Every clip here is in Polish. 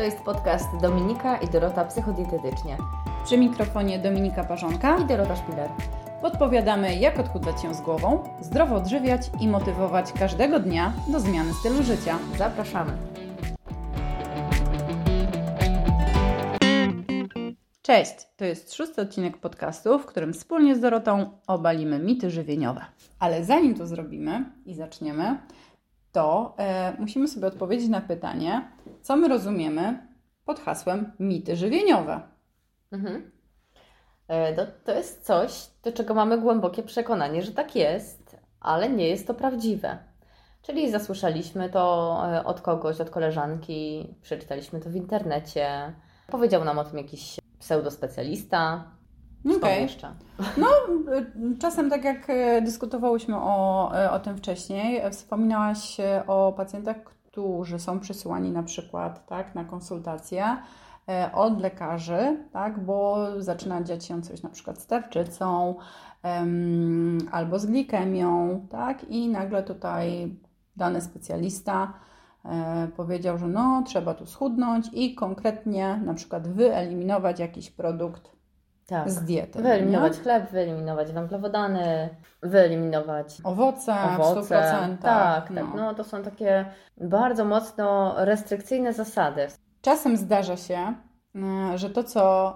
To jest podcast Dominika i Dorota Psychodietetycznie. Przy mikrofonie Dominika Parzonka i Dorota Szpiler. Podpowiadamy, jak odchudzać się z głową, zdrowo odżywiać i motywować każdego dnia do zmiany stylu życia. Zapraszamy. Cześć, to jest szósty odcinek podcastu, w którym wspólnie z Dorotą obalimy mity żywieniowe. Ale zanim to zrobimy i zaczniemy, to e, musimy sobie odpowiedzieć na pytanie, co my rozumiemy pod hasłem mity żywieniowe. Mhm. E, to, jest coś, do czego mamy głębokie przekonanie, że tak jest, ale nie jest to prawdziwe. Czyli zasłyszeliśmy to e, od kogoś, od koleżanki, przeczytaliśmy to w internecie, powiedział nam o tym jakiś pseudospecjalista. Okay. jeszcze? No, czasem tak jak e, dyskutowałyśmy o, o tym wcześniej, wspominałaś o pacjentach, którzy są przysyłani na przykład tak, na konsultacje e, od lekarzy, tak, bo zaczyna dziać się coś na przykład z tarczycą albo z glikemią, tak, i nagle tutaj dany specjalista e, powiedział, że no, trzeba tu schudnąć i konkretnie na przykład wyeliminować jakiś produkt tak. z diety. Wyeliminować nie? chleb, wyeliminować węglowodany, wyeliminować owoce, owoce. w 100%. Tak, no. tak. No to są takie bardzo mocno restrykcyjne zasady. Czasem zdarza się, e, że to, co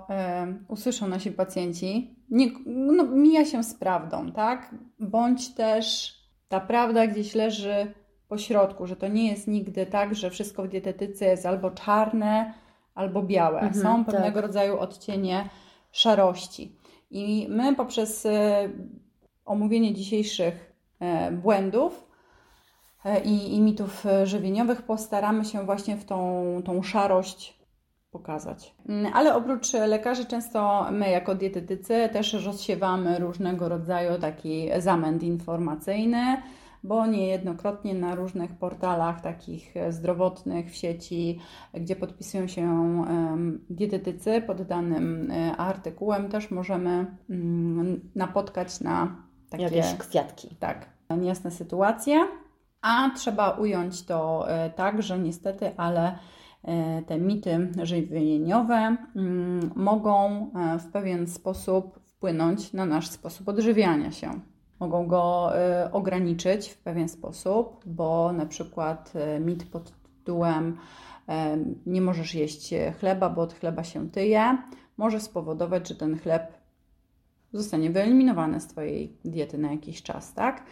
y, usłyszą nasi pacjenci, nie, no, mija się z prawdą, tak? Bądź też ta prawda gdzieś leży po środku, że to nie jest nigdy tak, że wszystko w dietetyce jest albo czarne, albo białe. Mhm, Są pewnego tak. rodzaju odcienie szarości. I my poprzez e, omówienie dzisiejszych e, błędów e, i, mitów żywieniowych postaramy się właśnie w tą, tą szarość pokazać. Mm, ale oprócz lekarzy, często my jako dietetycy też rozsiewamy różnego rodzaju taki zamęt informacyjny bo niejednokrotnie na różnych portalach takich zdrowotnych w sieci, gdzie podpisują się dietetycy pod danym e, artykułem, też możemy mm, napotkać na takie jakieś kwiatki. Tak, niejasne sytuacje. A trzeba ująć to e, tak, że niestety, ale e, te mity żywieniowe mm, mogą w pewien sposób wpłynąć na nasz sposób odżywiania się mogą go y, ograniczyć w pewien sposób, bo na przykład y, mit pod tytułem nie możesz jeść chleba, bo od chleba się tyje, może spowodować, że ten chleb zostanie wyeliminowany z Twojej diety na jakiś czas, tak?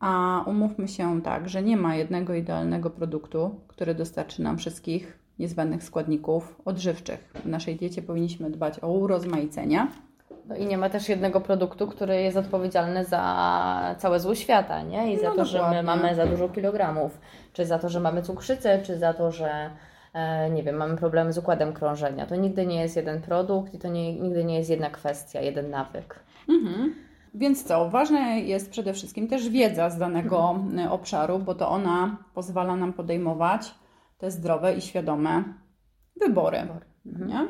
A umówmy się tak, że nie ma jednego idealnego produktu, który dostarczy nam wszystkich niezbędnych składników odżywczych. W naszej diecie powinniśmy dbać o urozmaicenie no i nie ma też jednego produktu, który jest odpowiedzialny za całe zło świata, nie? I za no to, dokładnie. że my mamy za dużo kilogramów, czy za to, że mamy cukrzycę, czy za to, że e, nie wiem, mamy problemy z układem krążenia. To nigdy nie jest jeden produkt i to nie, nigdy nie jest jedna kwestia, jeden nawyk. Mhm. Więc co, ważne jest przede wszystkim też wiedza z danego mhm. obszaru, bo to ona pozwala nam podejmować te zdrowe i świadome wybory. wybory. Mhm.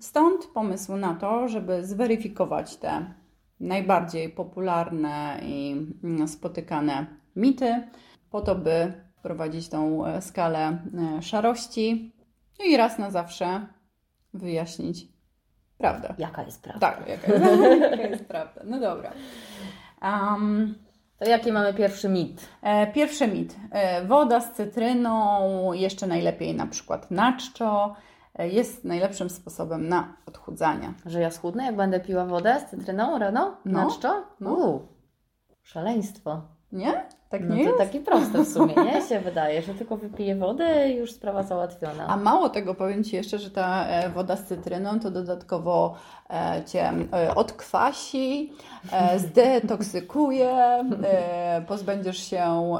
Stąd pomysł na to, żeby zweryfikować te najbardziej popularne i mm, spotykane mity, po to, by wprowadzić tą e, skalę e, szarości no i raz na zawsze wyjaśnić prawdę. Jaka jest prawda? Tak, jaka jest, jaka jest prawda. No dobra. Um, to jaki mamy pierwszy mit? E, pierwszy mit. Woda z cytryną, jeszcze najlepiej na przykład na czczo jest najlepszym sposobem na odchudzanie. Że ja schudnę, jak będę piła wodę z cytryną rano? No. Na czczo? No. szaleństwo. Nie? Tak no nie to jest? taki proste w sumie, nie? Się wydaje, że tylko wypiję wodę i już sprawa załatwiona. A mało tego, powiem Ci jeszcze, że ta e, woda z cytryną to dodatkowo e, Cię e, odkwasi, zdetoksykuje, pozbędziesz się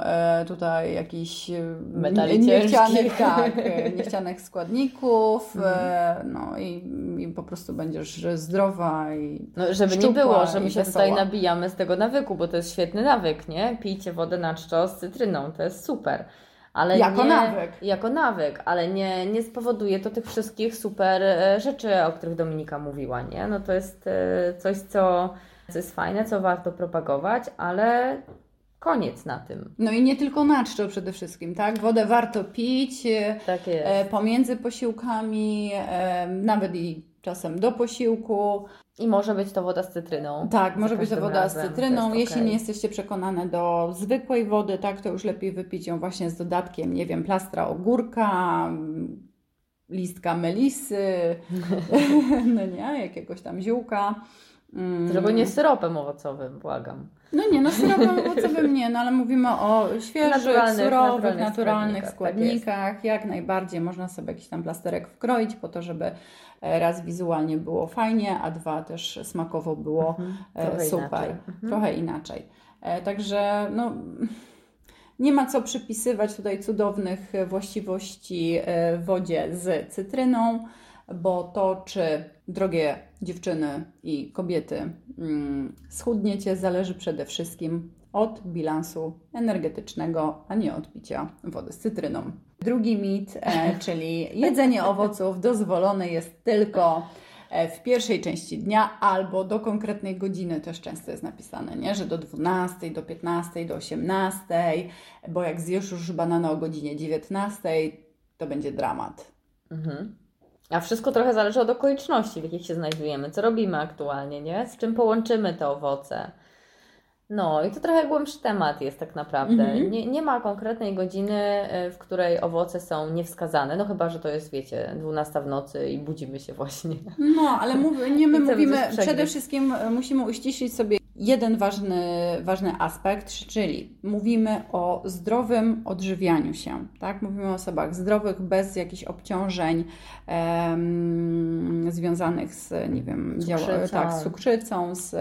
tutaj jakichś Metali niechcianych, tak, niechcianych składników, mhm. no i, i, po prostu będziesz zdrowa i No żeby nie było, że my się tutaj nabijamy z tego nawyku, bo to jest świetny nawyk, nie? Pijcie wodę na czczo z cytryną, to jest super. Ale jako nie, nawyk. Jako nawyk, ale nie, nie spowoduje to tych wszystkich super e, rzeczy, o których Dominika mówiła, nie? No to jest e, coś, co, co jest fajne, co warto propagować, ale koniec na tym. No i nie tylko na czczo przede wszystkim, tak? Wodę warto pić. Tak jest. E, pomiędzy posiłkami, nawet i czasem do posiłku. I może być to woda z cytryną. Tak, może być to woda razem. z cytryną. Jeśli okay. nie jesteście przekonane do zwykłej wody, tak, to już lepiej wypić ją właśnie z dodatkiem, nie wiem, plastra ogórka, listka melisy, no nie, jakiegoś tam ziółka. Tylko nie syropem owocowym, błagam. No nie, no syropem owocowym nie, no ale mówimy o świeżych, naturalnych, surowych, naturalnych, naturalnych składnikach. składnikach. Tak jak najbardziej można sobie jakiś tam plasterek wkroić po to, żeby raz wizualnie było fajnie, a dwa też smakowo było mhm, e, super. Inaczej. Mhm. Trochę inaczej. E, także no nie ma co przypisywać tutaj cudownych właściwości wodzie z cytryną, bo to, czy drogie dziewczyny i kobiety mm, schudniecie, zależy przede wszystkim od bilansu energetycznego, a nie od picia wody z cytryną. Drugi mit, e, czyli jedzenie owoców dozwolone jest tylko e, w pierwszej części dnia albo do konkretnej godziny też często jest napisane, nie? że do 12, do 15, do 18, bo jak zjesz już banana o godzinie 19, to będzie dramat. Mhm. A wszystko trochę zależy od okoliczności, w jakich się znajdujemy, co robimy aktualnie, nie? Z czym połączymy te owoce. No i to trochę głębszy temat jest tak naprawdę. Mm-hmm. Nie, nie ma konkretnej godziny, y, w której owoce są niewskazane, no chyba, że to jest, wiecie, 12 w nocy i budzimy się właśnie. No, ale mów, nie my mówimy, przede wszystkim y, musimy uściślić sobie jeden ważny, ważny aspekt, czyli mówimy o zdrowym odżywianiu się, tak? Mówimy o osobach zdrowych, bez jakichś obciążeń um, związanych z, nie wiem, działa, tak, z cukrzycą, z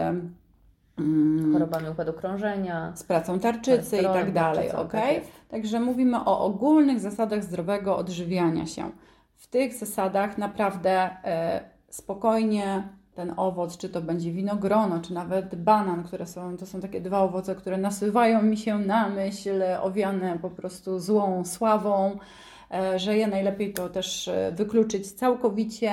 chorobami układu krążenia, z pracą tarczycy i tak dalej, ok? Tak Także mówimy o ogólnych zasadach zdrowego odżywiania się. W tych zasadach naprawdę e, spokojnie ten owoc, czy to będzie winogrono, czy nawet banan, które są, to są takie dwa owoce, które nasuwają mi się na myśl, owiane po prostu złą sławą, e, że je najlepiej to też e, wykluczyć całkowicie.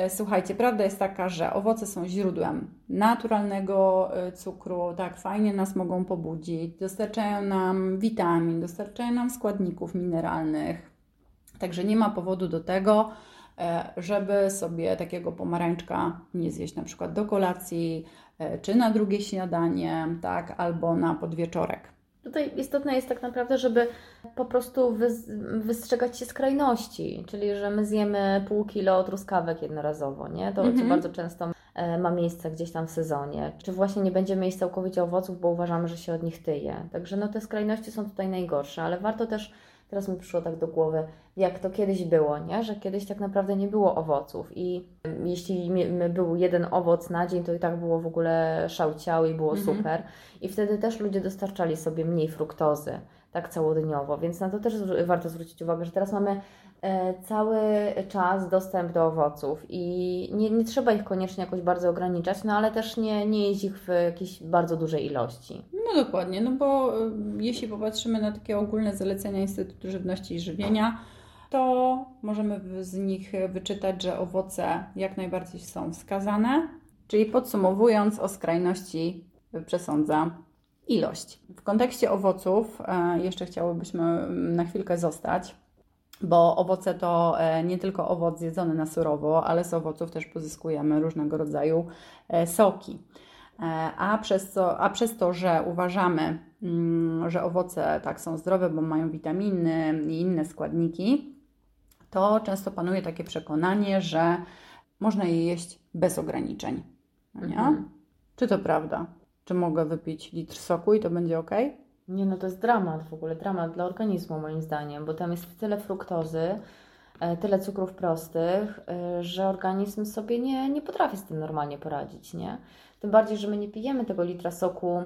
E, słuchajcie, prawda jest taka, że owoce są źródłem naturalnego cukru, tak, fajnie nas mogą pobudzić, dostarczają nam witamin, dostarczają nam składników mineralnych, także nie ma powodu do tego, E, żeby sobie takiego pomarańczka nie zjeść na przykład do kolacji, e, czy na drugie śniadanie, tak, albo na podwieczorek. Tutaj istotne jest tak naprawdę, żeby po prostu wystrzegać się skrajności, czyli że my zjemy pół kilo truskawek jednorazowo, nie? To, co bardzo często e, ma miejsce gdzieś tam w sezonie. Czy właśnie nie będziemy jeść całkowicie owoców, bo uważamy, że się od nich tyje. Także no te skrajności są tutaj najgorsze, ale warto też teraz mi przyszło tak do głowy, jak to kiedyś było, nie? że kiedyś tak naprawdę nie było owoców i jeśli był jeden owoc na dzień, to i tak było w ogóle szałciały i było mhm. super. I wtedy też ludzie dostarczali sobie mniej fruktozy, tak całodniowo, więc na to też warto zwrócić uwagę, że teraz mamy cały czas dostęp do owoców i nie, nie trzeba ich koniecznie jakoś bardzo ograniczać, no ale też nie, nie jeść ich w jakiejś bardzo dużej ilości. No dokładnie, no bo y, jeśli popatrzymy na takie ogólne zalecenia Instytutu Żywności i Żywienia, to możemy z nich wyczytać, że owoce jak najbardziej są wskazane. Czyli podsumowując, o skrajności przesądza ilość. W kontekście owoców e, jeszcze chciałybyśmy mm, na chwilkę zostać, bo owoce to e, nie tylko owoc zjedzony na surowo, ale z owoców też pozyskujemy różnego rodzaju e, soki. A przez, to, a przez to, że uważamy, mm, że owoce tak są zdrowe, bo mają witaminy i inne składniki, to często panuje takie przekonanie, że można je jeść bez ograniczeń. No? Mhm. Czy to prawda? Czy mogę wypić litr soku i to będzie ok? Nie, no to jest dramat w ogóle, dramat dla organizmu moim zdaniem, bo tam jest tyle fruktozy, e, tyle cukrów prostych, e, że organizm sobie nie, nie potrafi z tym normalnie poradzić, nie? Tym bardziej, że my nie pijemy tego litra soku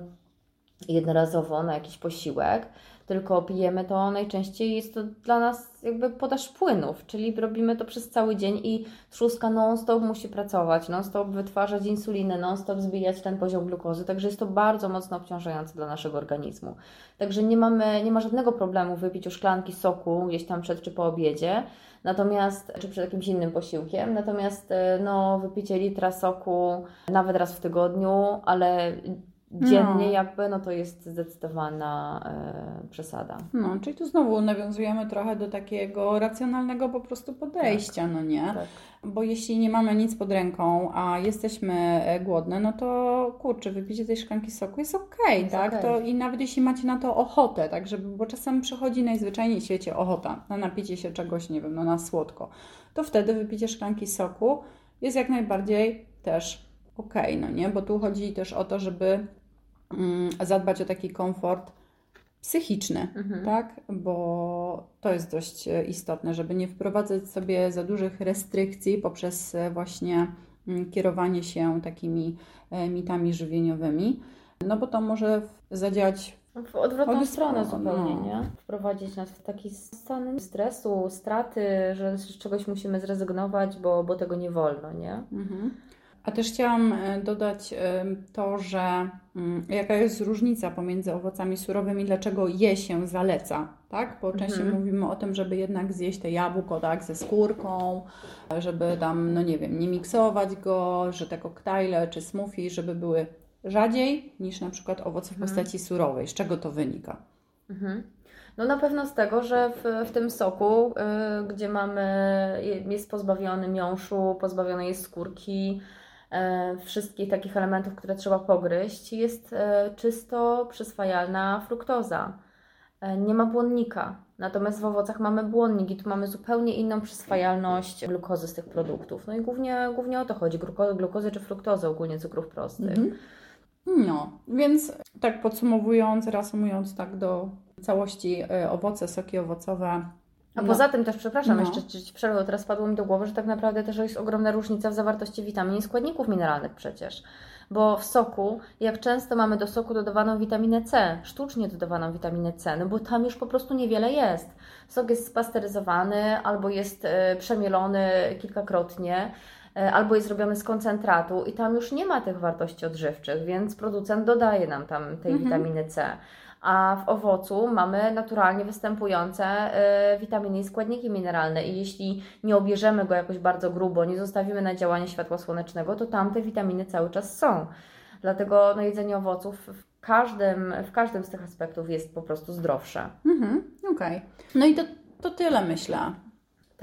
jednorazowo na jakiś posiłek, tylko pijemy to najczęściej jest to dla nas jakby podaż płynów, czyli robimy to przez cały dzień i trzustka non-stop musi pracować, non-stop wytwarzać insulinę, non-stop zbijać ten poziom glukozy, także jest to bardzo mocno obciążające dla naszego organizmu. Także nie mamy, nie ma żadnego problemu wypić już szklanki soku gdzieś tam przed czy po obiedzie, natomiast, czy przed jakimś innym posiłkiem, natomiast no, wypicie litra soku nawet raz w tygodniu, ale dziennie No. jakby, no to jest zdecydowana e, przesada. No, czyli tu znowu nawiązujemy trochę do takiego racjonalnego po prostu podejścia, no nie? Tak. Bo jeśli nie mamy nic pod ręką, a jesteśmy e, głodne, no to kurczę, wypicie tej szklanki soku jest okej, Jest tak? okej. To i nawet jeśli macie na to ochotę, tak, żeby, bo czasem przychodzi najzwyczajniej w świecie ochota na napicie się czegoś, nie wiem, no na słodko, to wtedy wypicie szklanki soku jest jak najbardziej też okej, no nie? Bo tu chodzi też o to, żeby zadbać o taki komfort psychiczny, Mhm. tak? Bo to jest dość e, istotne, żeby nie wprowadzać sobie za dużych restrykcji poprzez e, właśnie mm, kierowanie się takimi e, mitami żywieniowymi, no bo to może zadziałać W odwrotną Odwrotną, stronę zupełnie, no. nie? Wprowadzić nas w taki stan stresu, straty, że z czegoś musimy zrezygnować, bo, bo tego nie wolno, nie? Mhm. A też chciałam e, dodać e, to, że mm, jaka jest różnica pomiędzy owocami surowymi, dlaczego je się zaleca, tak? Bo częściej Mhm. mówimy o tym, żeby jednak zjeść te jabłko, tak, ze skórką, żeby tam, no nie wiem, nie miksować go, że te koktajle czy smoothie, żeby były rzadziej niż na przykład owoce w Mhm. postaci surowej. Z czego to wynika? Mhm. No na pewno z tego, że w, w tym soku, y, gdzie mamy, jest pozbawiony miąższu, pozbawiony jest skórki, e, wszystkich takich elementów, które trzeba pogryźć, jest e, czysto przyswajalna fruktoza. E, nie ma błonnika. Natomiast w owocach mamy błonnik i tu mamy zupełnie inną przyswajalność glukozy z tych produktów. No i głównie, głównie o to chodzi, gluko- glukozy czy fruktozy, ogólnie cukrów prostych. Mhm. No, więc tak podsumowując, reasumując tak do całości, e, owoce, soki owocowe. A no, poza tym też, przepraszam, No. jeszcze Ci przerwę, teraz padło mi do głowy, że tak naprawdę też jest ogromna różnica w zawartości witamin i składników mineralnych przecież. Bo w soku, jak często mamy do soku dodawaną witaminę C, sztucznie dodawaną witaminę C, no bo tam już po prostu niewiele jest. Sok jest spasteryzowany albo jest e, przemielony kilkakrotnie, e, albo jest zrobiony z koncentratu i tam już nie ma tych wartości odżywczych, więc producent dodaje nam tam tej Mhm. witaminy C. A w owocu mamy naturalnie występujące e, witaminy i składniki mineralne i jeśli nie obierzemy go jakoś bardzo grubo, nie zostawimy na działanie światła słonecznego, to tam te witaminy cały czas są. Dlatego no, jedzenie owoców w każdym, w każdym z tych aspektów jest po prostu zdrowsze. Mhm, okej. No i to, to tyle myślę.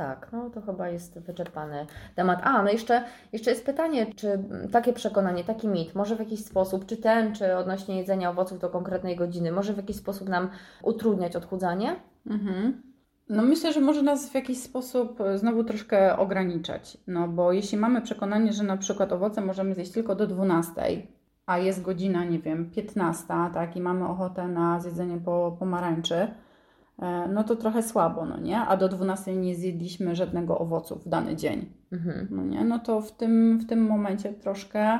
Tak, no to chyba jest wyczerpany temat. A, no jeszcze, jeszcze jest pytanie, czy takie przekonanie, taki mit, może w jakiś sposób, czy ten, czy odnośnie jedzenia owoców do konkretnej godziny, może w jakiś sposób nam utrudniać odchudzanie? Mhm. No myślę, że może nas w jakiś sposób e, znowu troszkę ograniczać. No bo jeśli mamy przekonanie, że na przykład owoce możemy zjeść tylko do 12, a jest godzina, nie wiem, 15, tak, i mamy ochotę na zjedzenie po pomarańczy, no to trochę słabo, no nie? A do 12 nie zjedliśmy żadnego owocu w dany dzień. Mhm. no nie, no to w tym, w tym momencie troszkę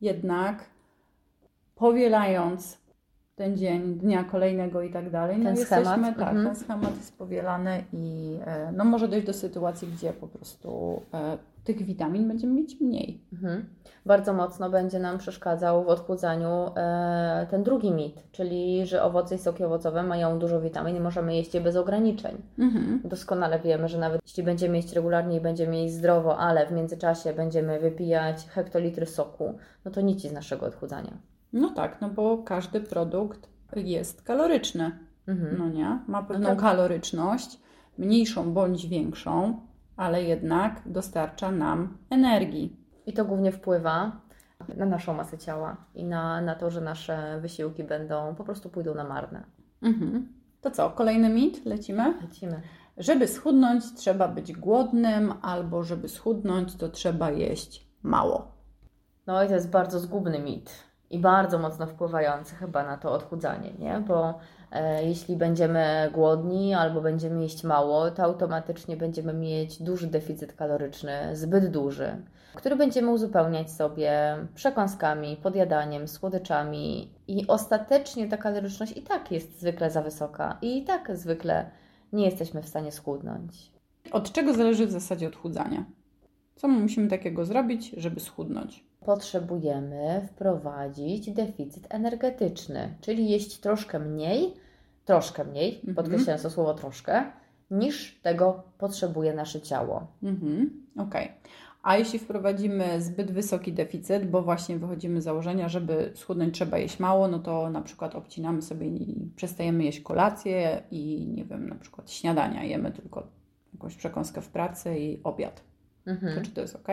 jednak powielając ten dzień, dnia kolejnego i tak dalej, no Ten jesteśmy, schemat, tak, mhm. ten schemat jest powielany i e, no może dojść do sytuacji, gdzie po prostu e, tych witamin będziemy mieć mniej. Mhm. Bardzo mocno będzie nam przeszkadzał w odchudzaniu e, ten drugi mit, czyli że owoce i soki owocowe mają dużo witamin i możemy jeść je bez ograniczeń. Mhm. Doskonale wiemy, że nawet jeśli będziemy jeść regularnie i będziemy jeść zdrowo, ale w międzyczasie będziemy wypijać hektolitry soku, no to nic z naszego odchudzania. No tak, no bo każdy produkt jest kaloryczny, Mhm. no nie? Ma pewną tak. kaloryczność, mniejszą bądź większą, ale jednak dostarcza nam energii. I to głównie wpływa na naszą masę ciała i na, na to, że nasze wysiłki będą po prostu pójdą na marne. Mhm. To co, kolejny mit? Lecimy? Lecimy. Żeby schudnąć, trzeba być głodnym, albo żeby schudnąć, to trzeba jeść mało. No i to jest bardzo zgubny mit i bardzo mocno wpływający chyba na to odchudzanie, nie? Bo e, jeśli będziemy głodni albo będziemy jeść mało, to automatycznie będziemy mieć duży deficyt kaloryczny, zbyt duży, który będziemy uzupełniać sobie przekąskami, podjadaniem, słodyczami i ostatecznie ta kaloryczność i tak jest zwykle za wysoka i i tak zwykle nie jesteśmy w stanie schudnąć. Od czego zależy w zasadzie odchudzanie? Co my musimy takiego zrobić, żeby schudnąć? Potrzebujemy wprowadzić deficyt energetyczny, czyli jeść troszkę mniej, troszkę mniej, Mhm. podkreślając to słowo troszkę, niż tego potrzebuje nasze ciało. Mhm. Okej. A jeśli wprowadzimy zbyt wysoki deficyt, bo właśnie wychodzimy z założenia, żeby schudnąć trzeba jeść mało, no to na przykład obcinamy sobie i przestajemy jeść kolację i nie wiem, na przykład śniadania jemy tylko jakąś przekąskę w pracy i obiad. Mhm. To czy to jest ok?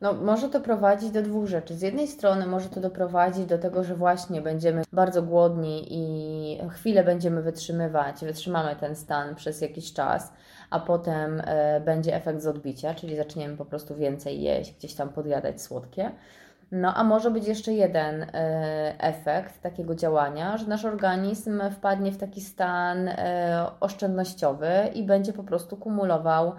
No, może to prowadzić do dwóch rzeczy. Z jednej strony może to doprowadzić do tego, że właśnie będziemy bardzo głodni i chwilę będziemy wytrzymywać, wytrzymamy ten stan przez jakiś czas, a potem e, będzie efekt z odbicia, czyli zaczniemy po prostu więcej jeść, gdzieś tam podjadać słodkie. No, a może być jeszcze jeden e, efekt takiego działania, że nasz organizm wpadnie w taki stan e, oszczędnościowy i będzie po prostu kumulował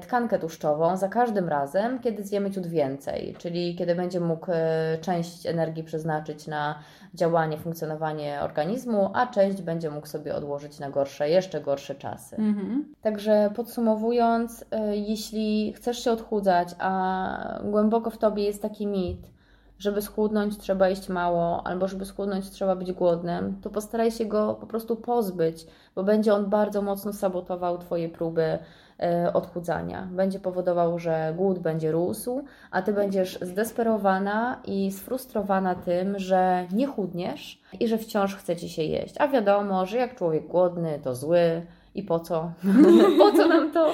tkankę tłuszczową za każdym razem, kiedy zjemy ciut więcej, czyli kiedy będzie mógł e, część energii przeznaczyć na działanie, funkcjonowanie organizmu, a część będzie mógł sobie odłożyć na gorsze, jeszcze gorsze czasy. Mhm. Także podsumowując, e, jeśli chcesz się odchudzać, a głęboko w tobie jest taki mit, żeby schudnąć trzeba jeść mało, albo żeby schudnąć trzeba być głodnym, to postaraj się go po prostu pozbyć, bo będzie on bardzo mocno sabotował Twoje próby E, odchudzania. Będzie powodował, że głód będzie rósł, a ty będziesz zdesperowana i sfrustrowana tym, że nie chudniesz i że wciąż chce ci się jeść. A wiadomo, że jak człowiek głodny, to zły. I po co? po co nam to?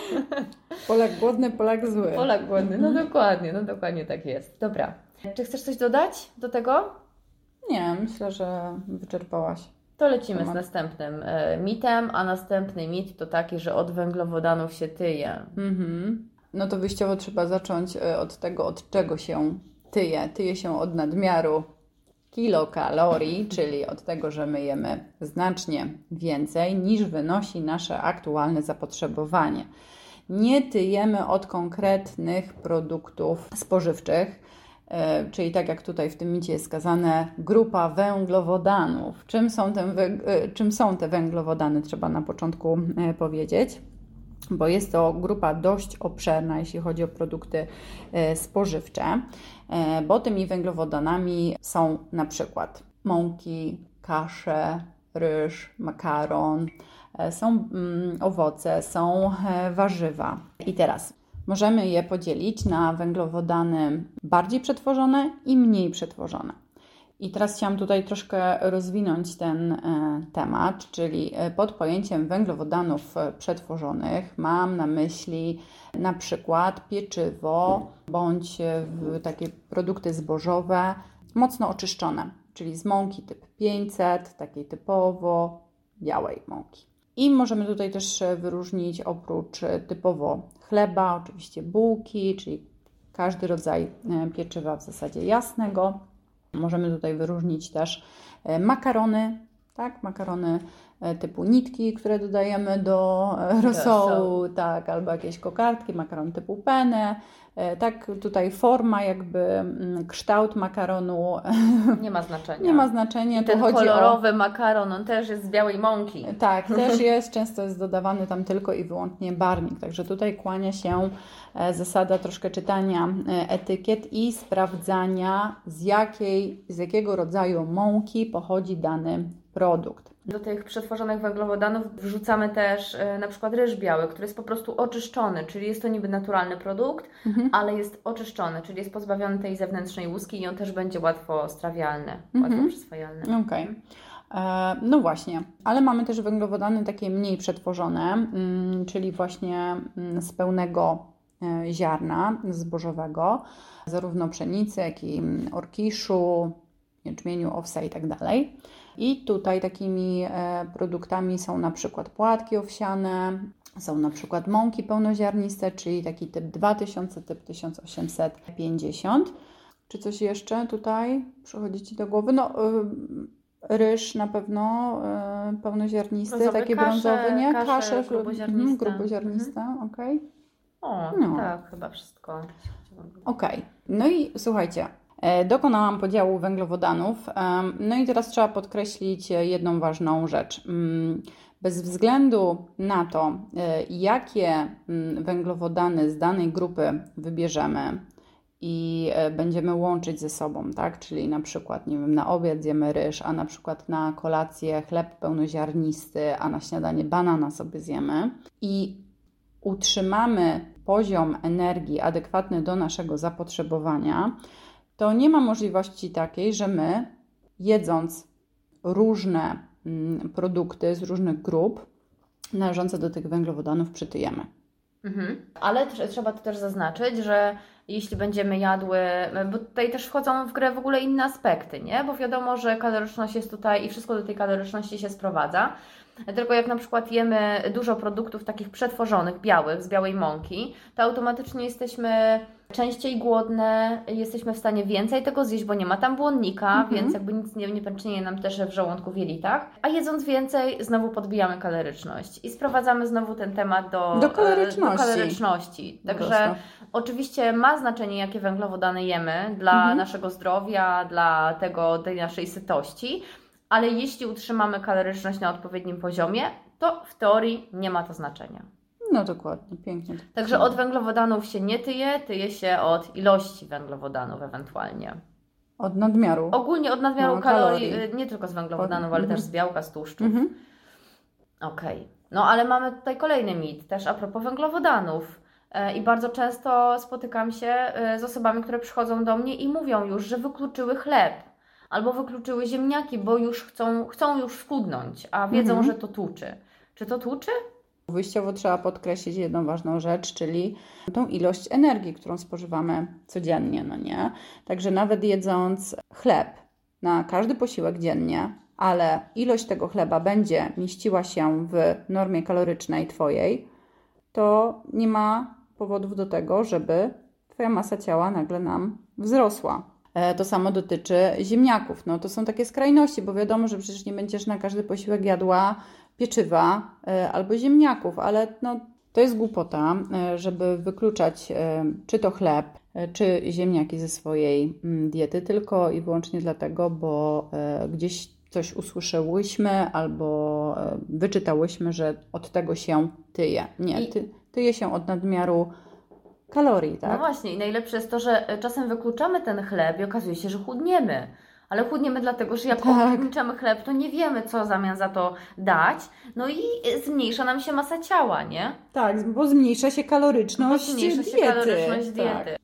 Polak głodny, Polak zły. Polak głodny, no dokładnie, no dokładnie tak jest. Dobra. Czy chcesz coś dodać do tego? Nie, myślę, że wyczerpałaś. To lecimy z następnym e, mitem, a następny mit to taki, że od węglowodanów się tyje. Mhm. No to wyjściowo trzeba zacząć e, od tego, od czego się tyje. Tyje się od nadmiaru kilokalorii, czyli od tego, że my jemy znacznie więcej niż wynosi nasze aktualne zapotrzebowanie. Nie tyjemy od konkretnych produktów spożywczych czyli tak jak tutaj w tym micie jest skazane, grupa węglowodanów. Czym są, te, e, czym są te węglowodany, trzeba na początku e, powiedzieć, bo jest to grupa dość obszerna, jeśli chodzi o produkty spożywcze, bo tymi węglowodanami są na przykład mąki, kasze, ryż, makaron, są mm, owoce, są warzywa. I teraz Możemy je podzielić na węglowodany bardziej przetworzone i mniej przetworzone. I teraz chciałam tutaj troszkę rozwinąć ten e, temat, czyli e, pod pojęciem węglowodanów e, przetworzonych mam na myśli na przykład pieczywo bądź takie produkty zbożowe mocno oczyszczone, czyli z mąki typ 500, takiej typowo białej mąki. I możemy tutaj też wyróżnić oprócz typowo chleba, oczywiście bułki, czyli każdy rodzaj e, pieczywa w zasadzie jasnego. Możemy tutaj wyróżnić też e, makarony, tak, makarony e, typu nitki, które dodajemy do rosołu, tak, albo jakieś kokardki, makaron typu penne, E, tak, tutaj forma, jakby mm, kształt makaronu nie ma znaczenia. Nie ma znaczenia. I ten kolorowy o... makaron, on też jest z białej mąki. Tak, też jest. Często jest dodawany tam tylko i wyłącznie barnik. Także tutaj kłania się e, zasada troszkę czytania e, etykiet i sprawdzania z, jakiej, z jakiego rodzaju mąki pochodzi dany produkt. Do tych przetworzonych węglowodanów wrzucamy też e, na przykład ryż biały, który jest po prostu oczyszczony, czyli jest to niby naturalny produkt, mhm. ale jest oczyszczony, czyli jest pozbawiony tej zewnętrznej łuski i on też będzie łatwo strawialny, mhm. łatwo przyswajalny. Okej. Okay. E, no właśnie, ale mamy też węglowodany takie mniej przetworzone, mm, czyli właśnie mm, z pełnego e, ziarna zbożowego, zarówno pszenicy, jak i mm, orkiszu, jęczmieniu, owsa i tak dalej. I tutaj takimi e, produktami są na przykład płatki owsiane, są na przykład mąki pełnoziarniste, czyli taki typ 2000, typ 1850. Czy coś jeszcze tutaj przychodzi Ci do głowy? No, y, ryż na pewno y, pełnoziarnisty, brązowy, taki kasze, brązowy, nie? Kasze, kasze mhm, gruboziarniste. gruboziarniste, mhm. okej. Okay. O, no. tak, chyba wszystko. Okej. Okay. No i słuchajcie, E, dokonałam podziału węglowodanów. No i teraz trzeba podkreślić jedną ważną rzecz. Mm, bez względu na to, e, jakie mm, węglowodany z danej grupy wybierzemy i e, będziemy łączyć ze sobą, tak? Czyli na przykład, nie wiem, na obiad zjemy ryż, a na przykład na kolację chleb pełnoziarnisty, a na śniadanie banana sobie zjemy i utrzymamy poziom energii adekwatny do naszego zapotrzebowania, to nie ma możliwości takiej, że my jedząc różne mm, produkty z różnych grup należące do tych węglowodanów przytyjemy. Mhm. Ale też, trzeba to też zaznaczyć, że jeśli będziemy jadły, bo tutaj też wchodzą w grę w ogóle inne aspekty, nie? Bo wiadomo, że kaloryczność jest tutaj i wszystko do tej kaloryczności się sprowadza. Tylko jak na przykład jemy dużo produktów takich przetworzonych, białych, z białej mąki, to automatycznie jesteśmy częściej głodne, jesteśmy w stanie więcej tego zjeść, bo nie ma tam błonnika, mhm. więc jakby nic nie, nie pęcznieje nam też w żołądku, w jelitach. A jedząc więcej, znowu podbijamy kaloryczność i sprowadzamy znowu ten temat do, do kaloryczności. Do kaloryczności. Także oczywiście ma znaczenie, jakie węglowodany jemy dla mhm. naszego zdrowia, dla tego, tej naszej sytości, ale jeśli utrzymamy kaloryczność na odpowiednim poziomie, to w teorii nie ma to znaczenia. No dokładnie, pięknie. Także od węglowodanów się nie tyje, tyje się od ilości węglowodanów ewentualnie. Od nadmiaru. Ogólnie od nadmiaru no, kalorii, kalorii, nie tylko z węglowodanów, od... ale też z białka, z tłuszczów. Mhm. Okej. Okay. No ale mamy tutaj kolejny mit, też a propos węglowodanów. E, I bardzo często spotykam się e, z osobami, które przychodzą do mnie i mówią już, że wykluczyły chleb albo wykluczyły ziemniaki, bo już chcą, chcą już schudnąć, a wiedzą, mhm. że to tłuczy. Czy to tłuczy? Wyjściowo trzeba podkreślić jedną ważną rzecz, czyli tą ilość energii, którą spożywamy codziennie, no nie? Także nawet jedząc chleb na każdy posiłek dziennie, ale ilość tego chleba będzie mieściła się w normie kalorycznej Twojej, to nie ma powodów do tego, żeby Twoja masa ciała nagle nam wzrosła. E, to samo dotyczy ziemniaków. No, to są takie skrajności, bo wiadomo, że przecież nie będziesz na każdy posiłek jadła pieczywa e, albo ziemniaków, ale no, to jest głupota, e, żeby wykluczać czy to chleb, czy ziemniaki ze swojej mm, diety, tylko i wyłącznie dlatego, bo gdzieś coś usłyszałyśmy albo wyczytałyśmy, że od tego się tyje. Nie, ty, tyje się od nadmiaru kalorii, tak? No właśnie, i najlepsze jest to, że e, czasem wykluczamy ten chleb i okazuje się, że chudniemy ale chudniemy dlatego, że jak tak. chleb, to nie wiemy, co zamiast za to dać, no i zmniejsza nam się masa ciała, nie? Tak, bo zmniejsza się kaloryczność bo zmniejsza diety. się kaloryczność tak. diety. E,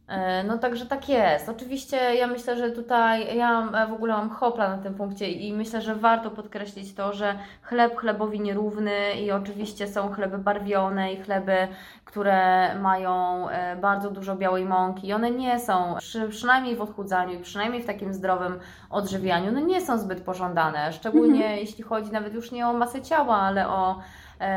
no także tak jest. Oczywiście ja myślę, że tutaj ja e, w ogóle mam hopla na tym punkcie i myślę, że warto podkreślić to, że chleb chlebowi nierówny i oczywiście są chleby barwione i chleby, które mają e, bardzo dużo białej mąki i one nie są, przy, przynajmniej w odchudzaniu i przynajmniej w takim zdrowym odżywianiu, no nie są zbyt pożądane, szczególnie mhm. jeśli chodzi nawet już nie o masę ciała, ale o, e,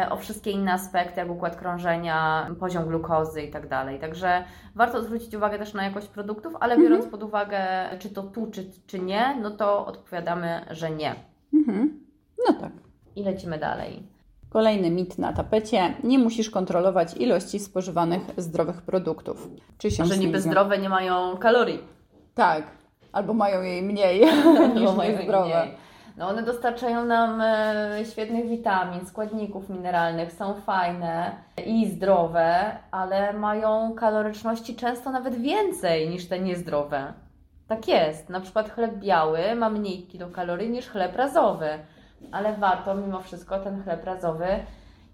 o wszystkie inne aspekty, jak układ krążenia, poziom glukozy i tak dalej. Także warto zwrócić uwagę też na jakość produktów, ale mhm. biorąc pod uwagę, czy to tu, czy, czy nie, no to odpowiadamy, że nie. Mhm. No tak. I lecimy dalej. Kolejny mit na tapecie. Nie musisz kontrolować ilości spożywanych zdrowych produktów. Czy się Że niby zdrowe nie mają kalorii. Tak, albo mają jej mniej niż mają zdrowe. Mniej. No one dostarczają nam e, świetnych witamin, składników mineralnych, są fajne i zdrowe, ale mają kaloryczności często nawet więcej niż te niezdrowe. Tak jest. Na przykład chleb biały ma mniej kilokalorii niż chleb razowy, ale warto mimo wszystko ten chleb razowy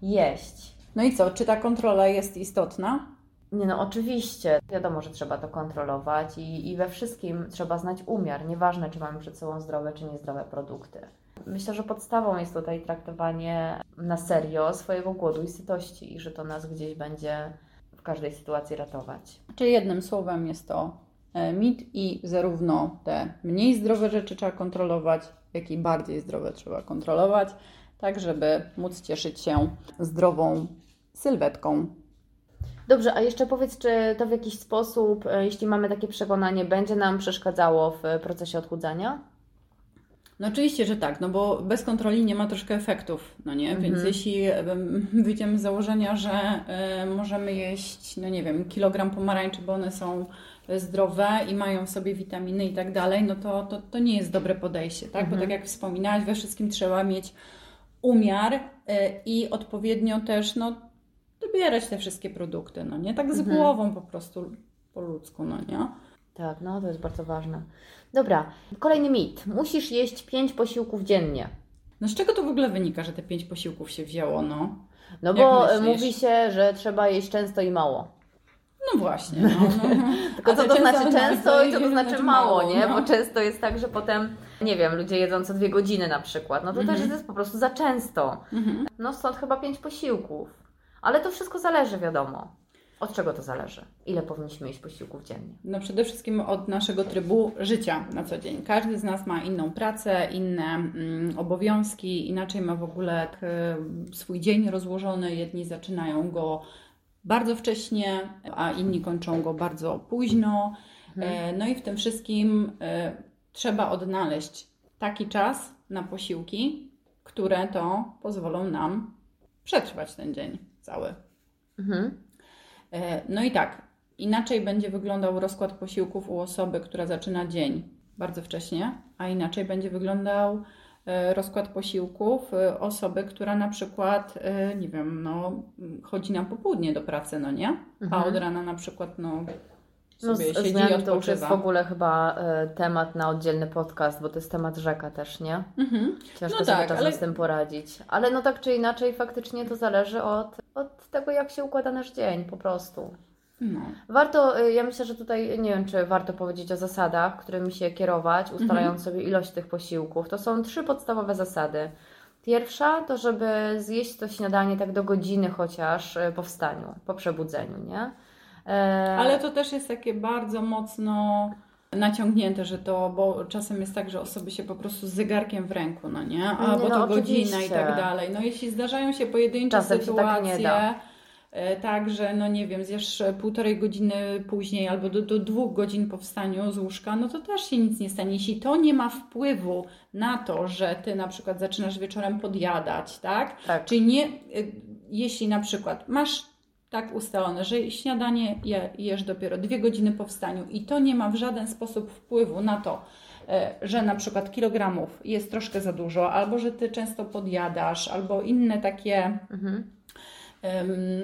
jeść. No i co, czy ta kontrola jest istotna? Nie no, oczywiście. Wiadomo, że trzeba to kontrolować i, i we wszystkim trzeba znać umiar. Nieważne, czy mamy przed sobą zdrowe, czy niezdrowe produkty. Myślę, że podstawą jest tutaj traktowanie na serio swojego głodu i sytości i że to nas gdzieś będzie w każdej sytuacji ratować. Czyli jednym słowem jest to e, mit i zarówno te mniej zdrowe rzeczy trzeba kontrolować, jak i bardziej zdrowe trzeba kontrolować, tak żeby móc cieszyć się zdrową sylwetką Dobrze, a jeszcze powiedz, czy to w jakiś sposób, e, jeśli mamy takie przekonanie, będzie nam przeszkadzało w procesie odchudzania? No oczywiście, że tak, no bo bez kontroli nie ma troszkę efektów, no nie? Mhm. Więc jeśli wyjdziemy z założenia, że y, możemy jeść, no nie wiem, kilogram pomarańczy, bo one są zdrowe i mają w sobie witaminy i tak dalej, no to, to, to nie jest dobre podejście, tak? Mhm. Bo tak jak wspominałaś, we wszystkim trzeba mieć umiar y, i odpowiednio też, no dobierać te wszystkie produkty, no nie? Tak z mhm. głową po prostu po ludzku, no nie? Tak, no to jest bardzo ważne. Dobra, kolejny mit. Musisz jeść pięć posiłków dziennie. No z czego to w ogóle wynika, że te pięć posiłków się wzięło, no? No bo mówi się, że trzeba jeść często i mało. No właśnie. No, no. Tylko co to znaczy no, często i co to znaczy mało, nie? no. Bo często jest tak, że potem, nie wiem, ludzie jedzą co dwie godziny na przykład. No to Mhm. też jest po prostu za często. Mhm. No stąd chyba pięć posiłków. Ale to wszystko zależy, wiadomo. Od czego to zależy? Ile powinniśmy jeść posiłków dziennie? No przede wszystkim od naszego trybu życia na co dzień. Każdy z nas ma inną pracę, inne mm, obowiązki, inaczej ma w ogóle k- swój dzień rozłożony. Jedni zaczynają go bardzo wcześnie, a inni kończą go bardzo późno. E, No i w tym wszystkim e, trzeba odnaleźć taki czas na posiłki, które to pozwolą nam przetrwać ten dzień cały. Mhm. E, No i tak, inaczej będzie wyglądał rozkład posiłków u osoby, która zaczyna dzień bardzo wcześnie, a inaczej będzie wyglądał e, rozkład posiłków e, osoby, która na przykład, nie wiem, no, chodzi na popołudnie do pracy, no nie? A Mhm. od rana na przykład, no, No, sobie siedzi to już jest w ogóle chyba e, temat na oddzielny podcast, bo to jest temat rzeka też, nie? Mhm. Ciężko No sobie tak, czasem ale- z tym poradzić. Ale no tak czy inaczej, faktycznie to zależy od, od tego, jak się układa nasz dzień po prostu. No. Warto, y, ja myślę, że tutaj nie wiem, czy warto powiedzieć o zasadach, którymi się kierować, ustalając sobie ilość tych posiłków. To są trzy podstawowe zasady. Pierwsza to, żeby zjeść to śniadanie tak do godziny chociaż po wstaniu, po przebudzeniu, nie? E, Ale to też jest takie bardzo mocno naciągnięte, że to, bo czasem jest tak, że osoby się po prostu z zegarkiem w ręku, no nie? A bo no to godzina i tak dalej. No jeśli zdarzają się pojedyncze Czasem się tak sytuacje, e, tak, że no nie wiem, zjesz półtorej godziny później albo do, do dwóch godzin po wstaniu z łóżka, no to też się nic nie stanie. Jeśli to nie ma wpływu na to, że ty na przykład zaczynasz wieczorem podjadać, tak? tak. Czyli nie, y, jeśli na przykład masz tak ustalone, że śniadanie je, jesz dopiero dwie godziny po wstaniu i to nie ma w żaden sposób wpływu na to, e, że na przykład kilogramów jest troszkę za dużo, albo że ty często podjadasz, albo inne takie Mhm.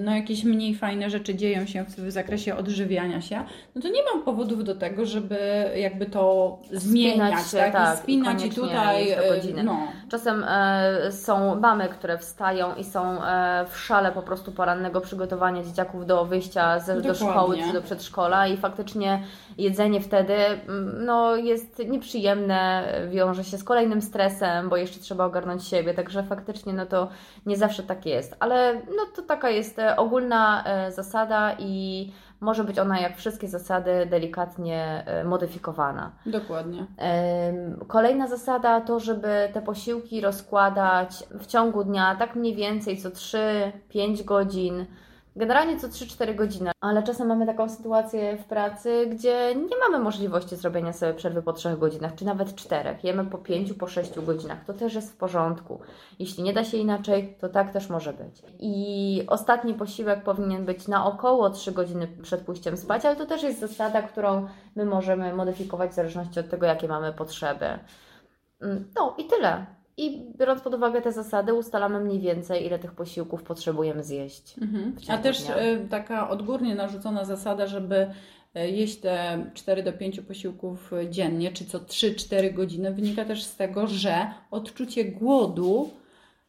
No jakieś mniej fajne rzeczy dzieją się w, zakresie odżywiania się, no to nie mam powodów do tego, żeby jakby to zmieniać, się, tak? tak, I spinać i tutaj no, Czasem e, są mamy, które wstają i są e, w szale po prostu porannego przygotowania dzieciaków do wyjścia z, do szkoły czy do przedszkola i faktycznie jedzenie wtedy mm, no, jest nieprzyjemne, wiąże się z kolejnym stresem, bo jeszcze trzeba ogarnąć siebie, także faktycznie no to nie zawsze tak jest, ale no to taka jest e, ogólna e, zasada i może być ona jak wszystkie zasady delikatnie e, modyfikowana. dokładnie. Kolejna zasada to, żeby te posiłki rozkładać w ciągu dnia, tak mniej więcej co 3-5 godzin. Generalnie co 3-4 godziny, ale czasem mamy taką sytuację w pracy, gdzie nie mamy możliwości zrobienia sobie przerwy po 3 godzinach, czy nawet 4. Jemy po 5, po 6 godzinach. To też jest w porządku. Jeśli nie da się inaczej, to tak też może być. I ostatni posiłek powinien być na około 3 godziny przed pójściem spać, ale to też jest zasada, którą my możemy modyfikować w zależności od tego, jakie mamy potrzeby. Mm, No i tyle. I biorąc pod uwagę te zasady, ustalamy mniej więcej, ile tych posiłków potrzebujemy zjeść. Mhm. A też y, taka odgórnie narzucona zasada, żeby y, jeść te 4 do 5 posiłków y, dziennie, czy co 3-4 godziny, wynika też z tego, że odczucie głodu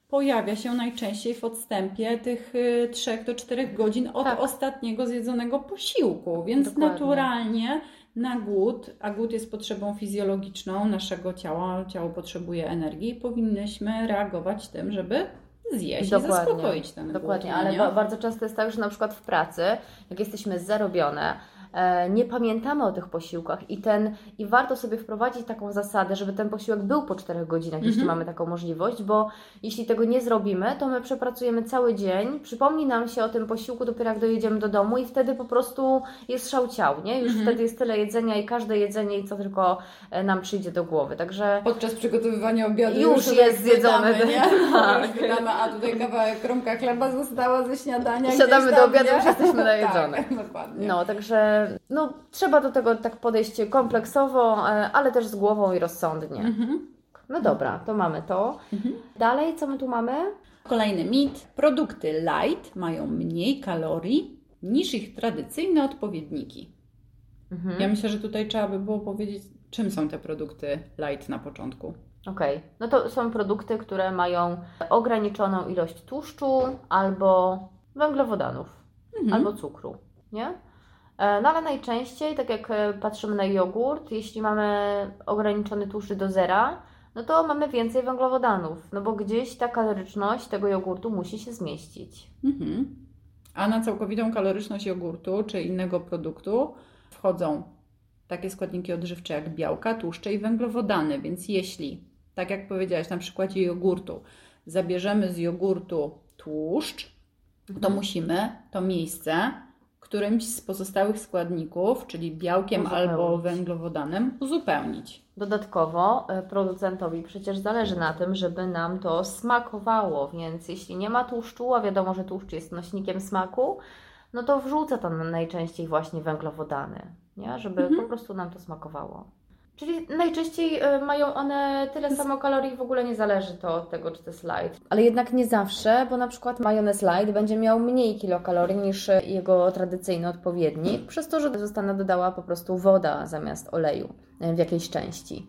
pojawia się najczęściej w odstępie tych 3 do 4 godzin od Tak. ostatniego zjedzonego posiłku, więc Dokładnie. naturalnie na głód, a głód jest potrzebą fizjologiczną naszego ciała, ciało potrzebuje energii, powinnyśmy reagować tym, żeby zjeść i zaspokoić ten Dokładnie, głód. no ale ba- bardzo często jest tak, że na przykład w pracy, jak jesteśmy zarobione, nie pamiętamy o tych posiłkach i ten i warto sobie wprowadzić taką zasadę, żeby ten posiłek był po 4 godzinach, jeśli Mhm. mamy taką możliwość, bo jeśli tego nie zrobimy, to my przepracujemy cały dzień, przypomni nam się o tym posiłku dopiero jak dojedziemy do domu i wtedy po prostu jest szał ciał, nie? Już Mhm. wtedy jest tyle jedzenia i każde jedzenie i co tylko e, nam przyjdzie do głowy, także Podczas przygotowywania obiadu Już tutaj jest zjedzone, tak. Już pytamy, a tutaj kawałek kromka chleba została ze śniadania. Siadamy do obiadu, nie? już jesteśmy najedzone. Tak, dokładnie. No, także no, trzeba do tego tak podejść kompleksowo, e, ale też z głową i rozsądnie. Mhm. No dobra, to mamy to. Mhm. Dalej, co my tu mamy? Kolejny mit. Produkty light mają mniej kalorii niż ich tradycyjne odpowiedniki. Mhm. Ja myślę, że tutaj trzeba by było powiedzieć, czym są te produkty light na początku. Okej, no to są produkty, które mają ograniczoną ilość tłuszczu albo węglowodanów, Mhm. albo cukru, nie? E, no ale najczęściej, tak jak e, patrzymy na jogurt, jeśli mamy ograniczony tłuszcz do zera, no to mamy więcej węglowodanów, no bo gdzieś ta kaloryczność tego jogurtu musi się zmieścić. Mhm. A na całkowitą kaloryczność jogurtu czy innego produktu wchodzą takie składniki odżywcze jak białka, tłuszcze i węglowodany. Więc jeśli, tak jak powiedziałaś na przykładzie jogurtu, zabierzemy z jogurtu tłuszcz, to Mhm. musimy to miejsce którymś z pozostałych składników, czyli białkiem Uzupełnić. albo węglowodanem, uzupełnić. Dodatkowo e, producentowi przecież zależy na tym, żeby nam to smakowało, więc jeśli nie ma tłuszczu, a wiadomo, że tłuszcz jest nośnikiem smaku, no to wrzuca tam najczęściej właśnie węglowodany, nie? żeby Mhm. po prostu nam to smakowało. Czyli najczęściej e, mają one tyle samo kalorii, w ogóle nie zależy to od tego, czy to jest light. Ale jednak nie zawsze, bo na przykład majonez light będzie miał mniej kilokalorii niż e, jego tradycyjny odpowiednik, przez to, że została dodała po prostu woda zamiast oleju e, w jakiejś części.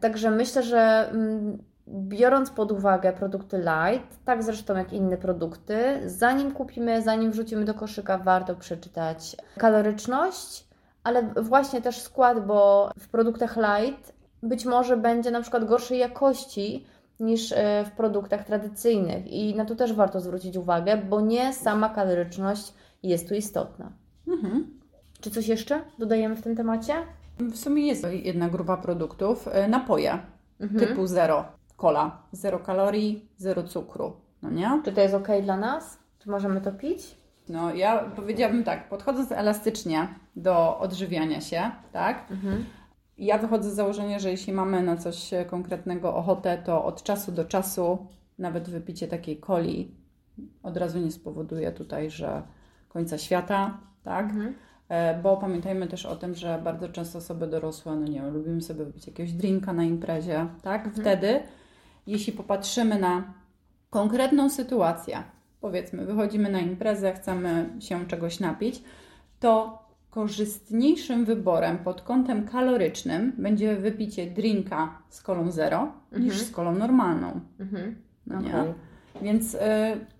Także myślę, że mm, biorąc pod uwagę produkty light, tak zresztą jak inne produkty, zanim kupimy, zanim wrzucimy do koszyka, warto przeczytać kaloryczność, ale właśnie też skład, bo w produktach light być może będzie na przykład gorszej jakości niż e, w produktach tradycyjnych i na to też warto zwrócić uwagę, bo nie sama kaloryczność jest tu istotna. Mhm. Czy coś jeszcze dodajemy w tym temacie? W sumie jest jedna grupa produktów, e, napoje Mhm. typu zero. Cola, zero kalorii, zero cukru. No nie? Czy to jest ok dla nas? Czy możemy to pić? No ja powiedziałabym tak, podchodząc elastycznie do odżywiania się, tak? Mhm. Ja wychodzę z założenia, że jeśli mamy na coś konkretnego ochotę, to od czasu do czasu nawet wypicie takiej coli od razu nie spowoduje tutaj, że końca świata, tak? Mhm. E, Bo pamiętajmy też o tym, że bardzo często osoby dorosłe, no nie wiem, lubimy sobie wypić jakiegoś drinka na imprezie, tak? Wtedy, jeśli popatrzymy na konkretną sytuację, powiedzmy, wychodzimy na imprezę, chcemy się czegoś napić, to korzystniejszym wyborem pod kątem kalorycznym będzie wypicie drinka z kolą zero niż Mhm. z kolą normalną. Mhm. No nie? Okej. Więc y,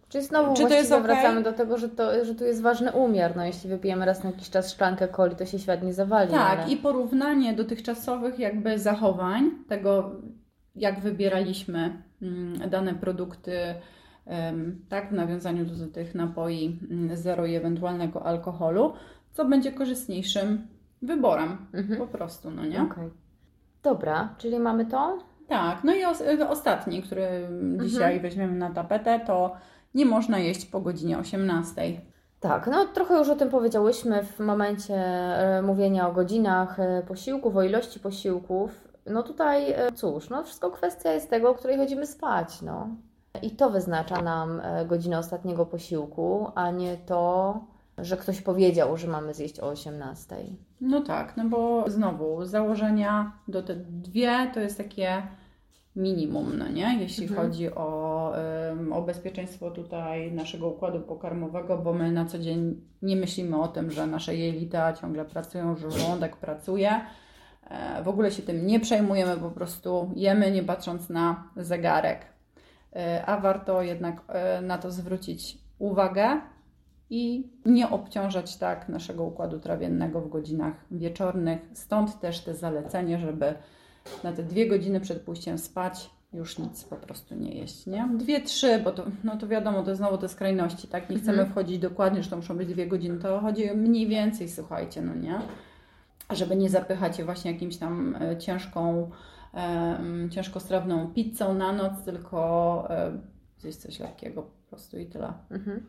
Czyli znowu Czy to jest okej? wracamy do tego, że, to, że tu jest ważny umiar. No, jeśli wypijemy raz na jakiś czas szklankę coli, to się świat nie zawali. Tak, ale... i porównanie dotychczasowych jakby zachowań, tego jak wybieraliśmy mm, dane produkty, tak, w nawiązaniu do tych napoi mm, zero i ewentualnego alkoholu, co będzie korzystniejszym wyborem, Mhm. po prostu, no nie? Okej. Dobra, czyli mamy to? Tak, no i os- ostatni, który dzisiaj weźmiemy na tapetę, to nie można jeść po godzinie 18. Tak, no trochę już o tym powiedziałyśmy w momencie e, mówienia o godzinach e, posiłków, o ilości posiłków. No tutaj, e, cóż, no wszystko kwestia jest tego, o której chodzimy spać, no. I to wyznacza nam e, godzinę ostatniego posiłku, a nie to, że ktoś powiedział, że mamy zjeść o 18. No tak, no bo znowu z założenia do te dwie to jest takie minimum, no nie? Jeśli Mhm. chodzi o, o bezpieczeństwo tutaj naszego układu pokarmowego, bo my na co dzień nie myślimy o tym, że nasze jelita ciągle pracują, że żołądek pracuje. E, W ogóle się tym nie przejmujemy, po prostu jemy nie patrząc na zegarek. E, A warto jednak e, na to zwrócić uwagę i nie obciążać tak naszego układu trawiennego w godzinach wieczornych. Stąd też te zalecenie, żeby na te dwie godziny przed pójściem spać już nic po prostu nie jeść, nie? Dwie, trzy, bo to, no to wiadomo, to znowu te skrajności, tak? Nie chcemy Mhm. wchodzić dokładnie, że to muszą być dwie godziny, to chodzi mniej więcej, słuchajcie, no nie? Żeby nie zapychać je właśnie jakimś tam e, ciężką, ciężkostrawną pizzą na noc, tylko zjeść coś lekkiego po prostu i tyle. Mhm.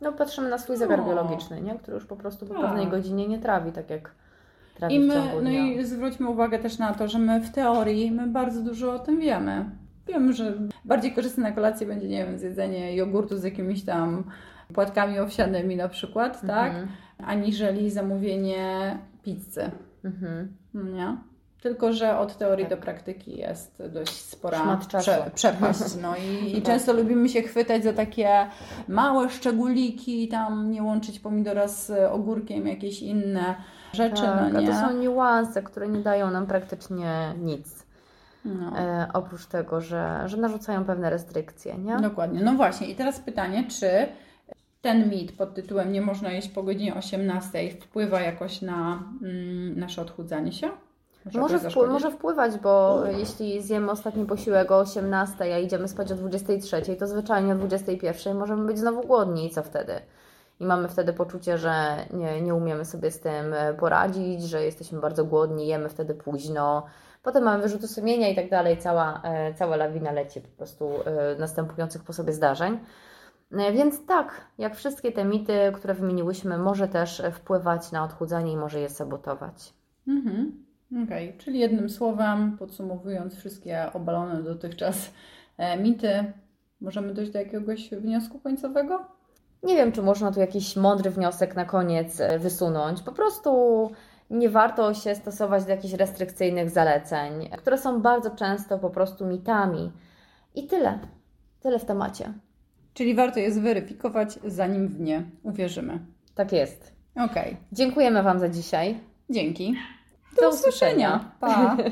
No patrzymy na swój zegar No. biologiczny, nie? który już po prostu po Tak. pewnej godzinie nie trawi, tak jak trawi I w my, no i zwróćmy uwagę też na to, że my w teorii my bardzo dużo o tym wiemy. Wiemy, że bardziej korzystne na kolację będzie, nie wiem, zjedzenie jogurtu z jakimiś tam płatkami owsianymi na przykład, tak? Mhm. Aniżeli zamówienie pizzy, Mhm. no nie? Tylko, że od teorii Tak. do praktyki jest dość spora prze, przepaść. No i, i często lubimy się chwytać za takie małe szczególiki, tam nie łączyć pomidora z ogórkiem, jakieś inne rzeczy, Tak, no a nie? to są niuanse, które nie dają nam praktycznie nic. No. E, oprócz tego, że, że narzucają pewne restrykcje, nie? Dokładnie. No właśnie, i teraz pytanie, czy ten mit pod tytułem nie można jeść po godzinie 18 wpływa jakoś na mm, nasze odchudzanie się? Może, może wpływać, bo jeśli zjemy ostatni posiłek o 18, a idziemy spać o 23, to zwyczajnie o 21 możemy być znowu głodni i co wtedy? I mamy wtedy poczucie, że nie, nie umiemy sobie z tym e, poradzić, że jesteśmy bardzo głodni, jemy wtedy późno. Potem mamy wyrzuty sumienia i tak dalej, cała, e, cała lawina leci po prostu e, następujących po sobie zdarzeń. Więc tak, jak wszystkie te mity, które wymieniłyśmy, może też wpływać na odchudzanie i może je sabotować. Mhm. Okej, czyli jednym słowem, podsumowując wszystkie obalone dotychczas e, mity, możemy dojść do jakiegoś wniosku końcowego? Nie wiem, czy można tu jakiś mądry wniosek na koniec e, wysunąć. Po prostu nie warto się stosować do jakichś restrykcyjnych zaleceń, które są bardzo często po prostu mitami. I tyle. Tyle w temacie. Czyli warto je zweryfikować, zanim w nie uwierzymy. Tak jest. Okej, Dziękujemy Wam za dzisiaj. dzięki. Do usłyszenia. Pa!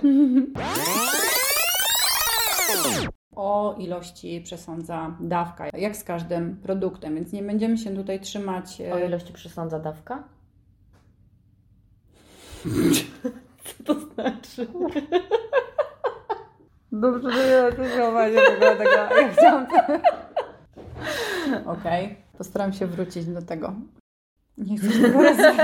o ilości przesądza dawka, jak z każdym produktem, więc nie będziemy się tutaj trzymać. e, O ilości przesądza dawka? Co to znaczy? Dobrze, że ja zauważyłam tego, tego. Ja chciałam. Okej, postaram się wrócić do tego. Nie chcę tego rozwijać.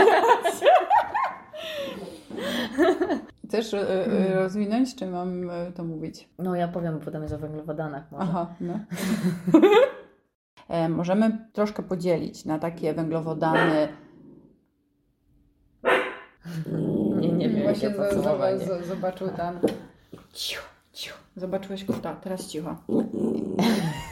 Chcesz e, e, rozwinąć, czy mam e, to mówić? No ja powiem, bo potem jest o węglowodanach może. Aha, no. Możemy troszkę podzielić na takie węglowodany. Nie, nie wiem, Właśnie z- zobaczył tam. Cicho, cicho. Zobaczyłeś kota, teraz cicho.